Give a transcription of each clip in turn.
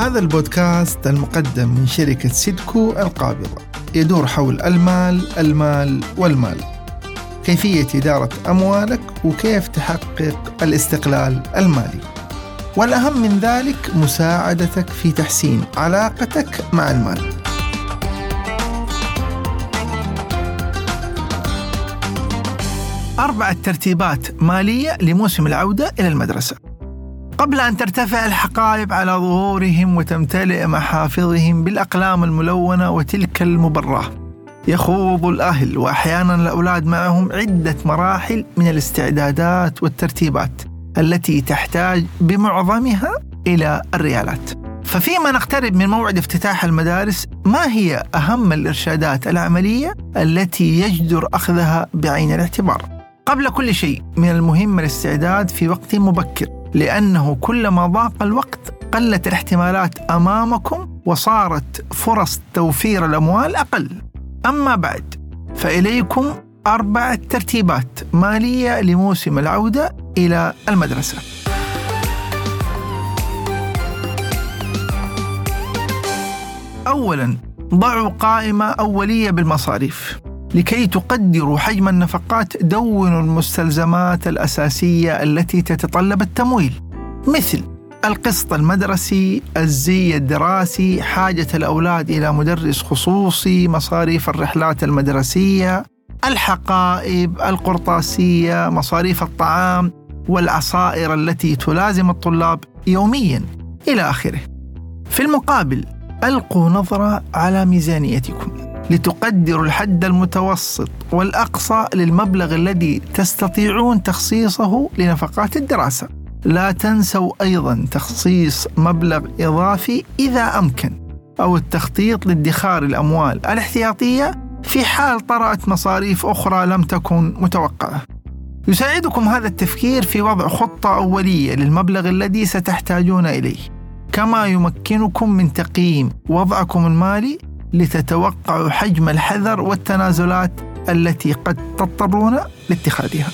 هذا البودكاست المقدم من شركة سيدكو القابضة. يدور حول المال المال والمال. كيفية إدارة أموالك وكيف تحقق الاستقلال المالي. والأهم من ذلك مساعدتك في تحسين علاقتك مع المال. أربعة ترتيبات مالية لموسم العودة إلى المدرسة. قبل أن ترتفع الحقائب على ظهورهم وتمتلئ محافظهم بالأقلام الملونة وتلك المبراه يخوض الأهل وأحيانا الأولاد معهم عدة مراحل من الاستعدادات والترتيبات التي تحتاج بمعظمها إلى الريالات ففيما نقترب من موعد افتتاح المدارس ما هي أهم الإرشادات العملية التي يجدر أخذها بعين الاعتبار؟ قبل كل شيء من المهم الاستعداد في وقت مبكر لأنه كلما ضاق الوقت قلت الاحتمالات أمامكم وصارت فرص توفير الأموال أقل. أما بعد فإليكم أربعة ترتيبات مالية لموسم العودة إلى المدرسة. أولا ضعوا قائمة أولية بالمصاريف. لكي تقدروا حجم النفقات دونوا المستلزمات الأساسية التي تتطلب التمويل مثل القسط المدرسي، الزي الدراسي، حاجة الأولاد إلى مدرس خصوصي، مصاريف الرحلات المدرسية، الحقائب، القرطاسية، مصاريف الطعام، والعصائر التي تلازم الطلاب يوميا إلى آخره. في المقابل ألقوا نظرة على ميزانيتكم لتقدروا الحد المتوسط والأقصى للمبلغ الذي تستطيعون تخصيصه لنفقات الدراسة. لا تنسوا أيضا تخصيص مبلغ إضافي إذا أمكن أو التخطيط لادخار الأموال الاحتياطية في حال طرأت مصاريف أخرى لم تكن متوقعة. يساعدكم هذا التفكير في وضع خطة أولية للمبلغ الذي ستحتاجون إليه، كما يمكنكم من تقييم وضعكم المالي لتتوقعوا حجم الحذر والتنازلات التي قد تضطرون لاتخاذها.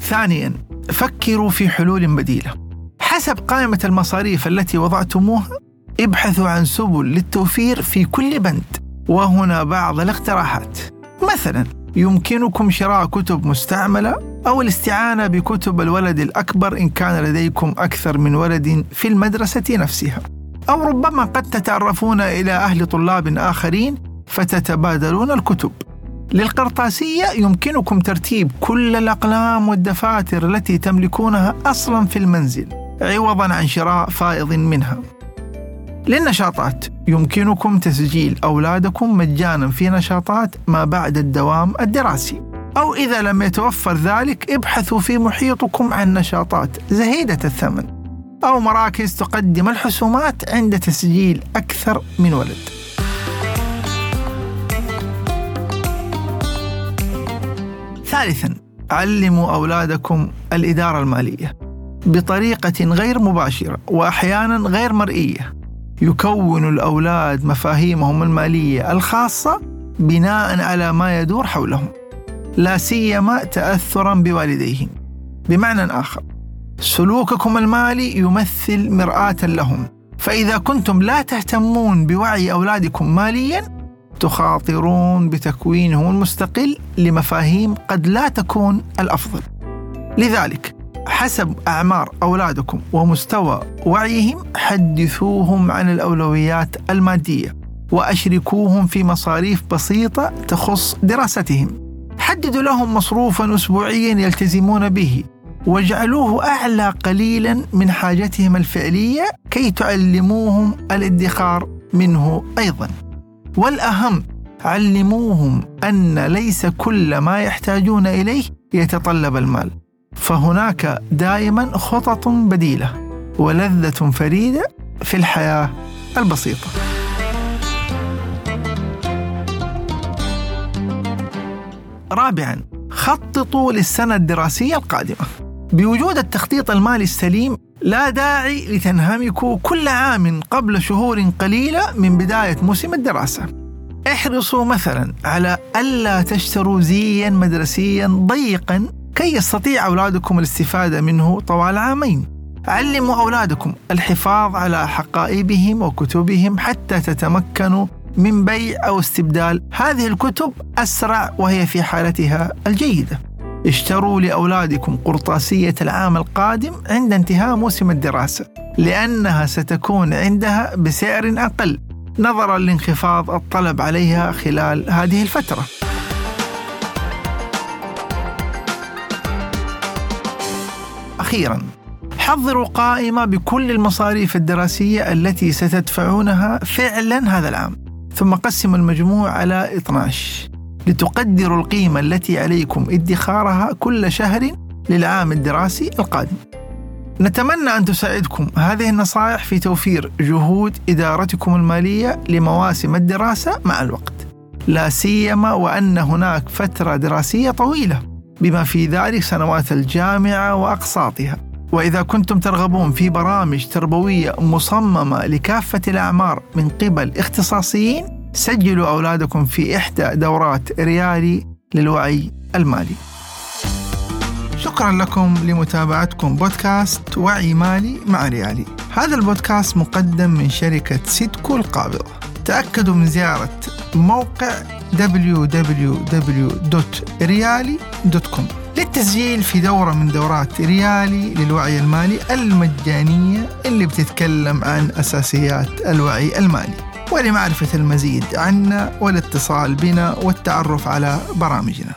ثانيا فكروا في حلول بديلة. حسب قائمة المصاريف التي وضعتموها ابحثوا عن سبل للتوفير في كل بند وهنا بعض الاقتراحات مثلا يمكنكم شراء كتب مستعملة أو الاستعانة بكتب الولد الأكبر إن كان لديكم أكثر من ولد في المدرسة نفسها. أو ربما قد تتعرفون إلى أهل طلاب آخرين فتتبادلون الكتب. للقرطاسية يمكنكم ترتيب كل الأقلام والدفاتر التي تملكونها أصلا في المنزل عوضا عن شراء فائض منها. للنشاطات يمكنكم تسجيل أولادكم مجانا في نشاطات ما بعد الدوام الدراسي. أو إذا لم يتوفر ذلك ابحثوا في محيطكم عن نشاطات زهيدة الثمن أو مراكز تقدم الحسومات عند تسجيل أكثر من ولد. ثالثا علموا أولادكم الإدارة المالية بطريقة غير مباشرة وأحيانا غير مرئية. يكون الأولاد مفاهيمهم المالية الخاصة بناء على ما يدور حولهم. لا سيما تأثرا بوالديهم بمعنى آخر سلوككم المالي يمثل مرآة لهم. فإذا كنتم لا تهتمون بوعي أولادكم ماليا تخاطرون بتكوينهم المستقل لمفاهيم قد لا تكون الأفضل. لذلك حسب أعمار أولادكم ومستوى وعيهم حدثوهم عن الأولويات المادية وأشركوهم في مصاريف بسيطة تخص دراستهم. حددوا لهم مصروفا أسبوعيا يلتزمون به واجعلوه أعلى قليلا من حاجتهم الفعلية كي تعلموهم الادخار منه أيضا. والأهم علموهم أن ليس كل ما يحتاجون إليه يتطلب المال. فهناك دائما خطط بديلة ولذة فريدة في الحياة البسيطة. رابعا خططوا للسنة الدراسية القادمة. بوجود التخطيط المالي السليم لا داعي لتنهمكوا كل عام قبل شهور قليلة من بداية موسم الدراسة. احرصوا مثلا على ألا تشتروا زيا مدرسيا ضيقا كي يستطيع أولادكم الاستفادة منه طوال عامين. علموا أولادكم الحفاظ على حقائبهم وكتبهم حتى تتمكنوا من بيع أو استبدال هذه الكتب أسرع وهي في حالتها الجيدة. اشتروا لأولادكم قرطاسية العام القادم عند انتهاء موسم الدراسة لأنها ستكون عندها بسعر أقل. نظرا لانخفاض الطلب عليها خلال هذه الفترة. أخيرا حضروا قائمة بكل المصاريف الدراسية التي ستدفعونها فعلا هذا العام. ثم قسموا المجموع على 12 لتقدروا القيمة التي عليكم ادخارها كل شهر للعام الدراسي القادم. نتمنى أن تساعدكم هذه النصائح في توفير جهود إدارتكم المالية لمواسم الدراسة مع الوقت. لا سيما وأن هناك فترة دراسية طويلة بما في ذلك سنوات الجامعة وأقساطها. وإذا كنتم ترغبون في برامج تربوية مصممة لكافة الأعمار من قبل اختصاصيين سجلوا أولادكم في إحدى دورات ريالي للوعي المالي. شكرا لكم لمتابعتكم بودكاست وعي مالي مع ريالي. هذا البودكاست مقدم من شركة سيدكو القابضة. تأكدوا من زيارة موقع www.riali.com للتسجيل في دورة من دورات ريالي للوعي المالي المجانية اللي بتتكلم عن أساسيات الوعي المالي ولمعرفة المزيد عنا والاتصال بنا والتعرف على برامجنا.